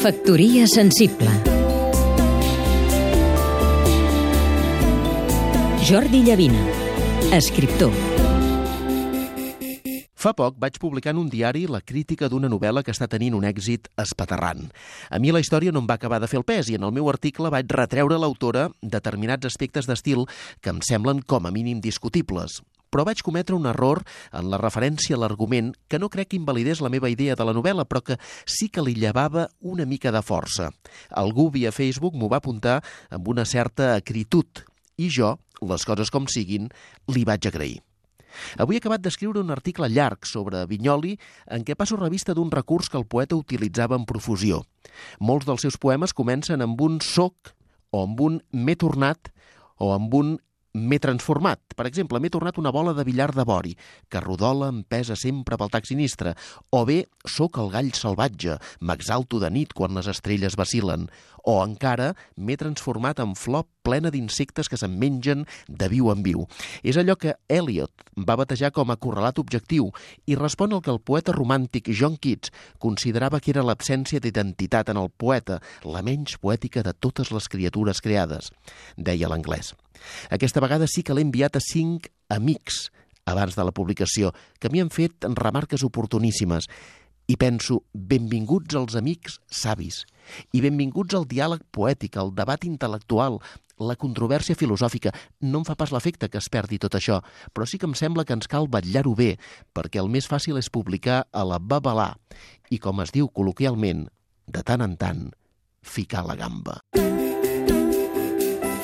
Factoria sensible. Jordi Llavina, escriptor. Fa poc vaig publicar en un diari la crítica d'una novel·la que està tenint un èxit espaterrant. A mi la història no em va acabar de fer el pes i en el meu article vaig retreure l'autora determinats aspectes d'estil que em semblen com a mínim discutibles però vaig cometre un error en la referència a l'argument que no crec que invalidés la meva idea de la novel·la, però que sí que li llevava una mica de força. Algú via Facebook m'ho va apuntar amb una certa acritud i jo, les coses com siguin, li vaig agrair. Avui he acabat d'escriure un article llarg sobre Vinyoli en què passo revista d'un recurs que el poeta utilitzava en profusió. Molts dels seus poemes comencen amb un soc o amb un m'he tornat o amb un m'he transformat. Per exemple, m'he tornat una bola de billar de vori, que rodola em pesa sempre pel tac sinistre. O bé, sóc el gall salvatge, m'exalto de nit quan les estrelles vacilen. O encara, m'he transformat en flor plena d'insectes que se'n mengen de viu en viu. És allò que Eliot va batejar com a correlat objectiu i respon al que el poeta romàntic John Keats considerava que era l'absència d'identitat en el poeta, la menys poètica de totes les criatures creades, deia l'anglès. Aquesta vegada sí que l'he enviat a cinc amics abans de la publicació, que m'hi han fet remarques oportuníssimes. I penso, benvinguts els amics savis, i benvinguts al diàleg poètic, al debat intel·lectual, la controvèrsia filosòfica. No em fa pas l'efecte que es perdi tot això, però sí que em sembla que ens cal batllar-ho bé, perquè el més fàcil és publicar a la babalà i, com es diu col·loquialment, de tant en tant, ficar la gamba.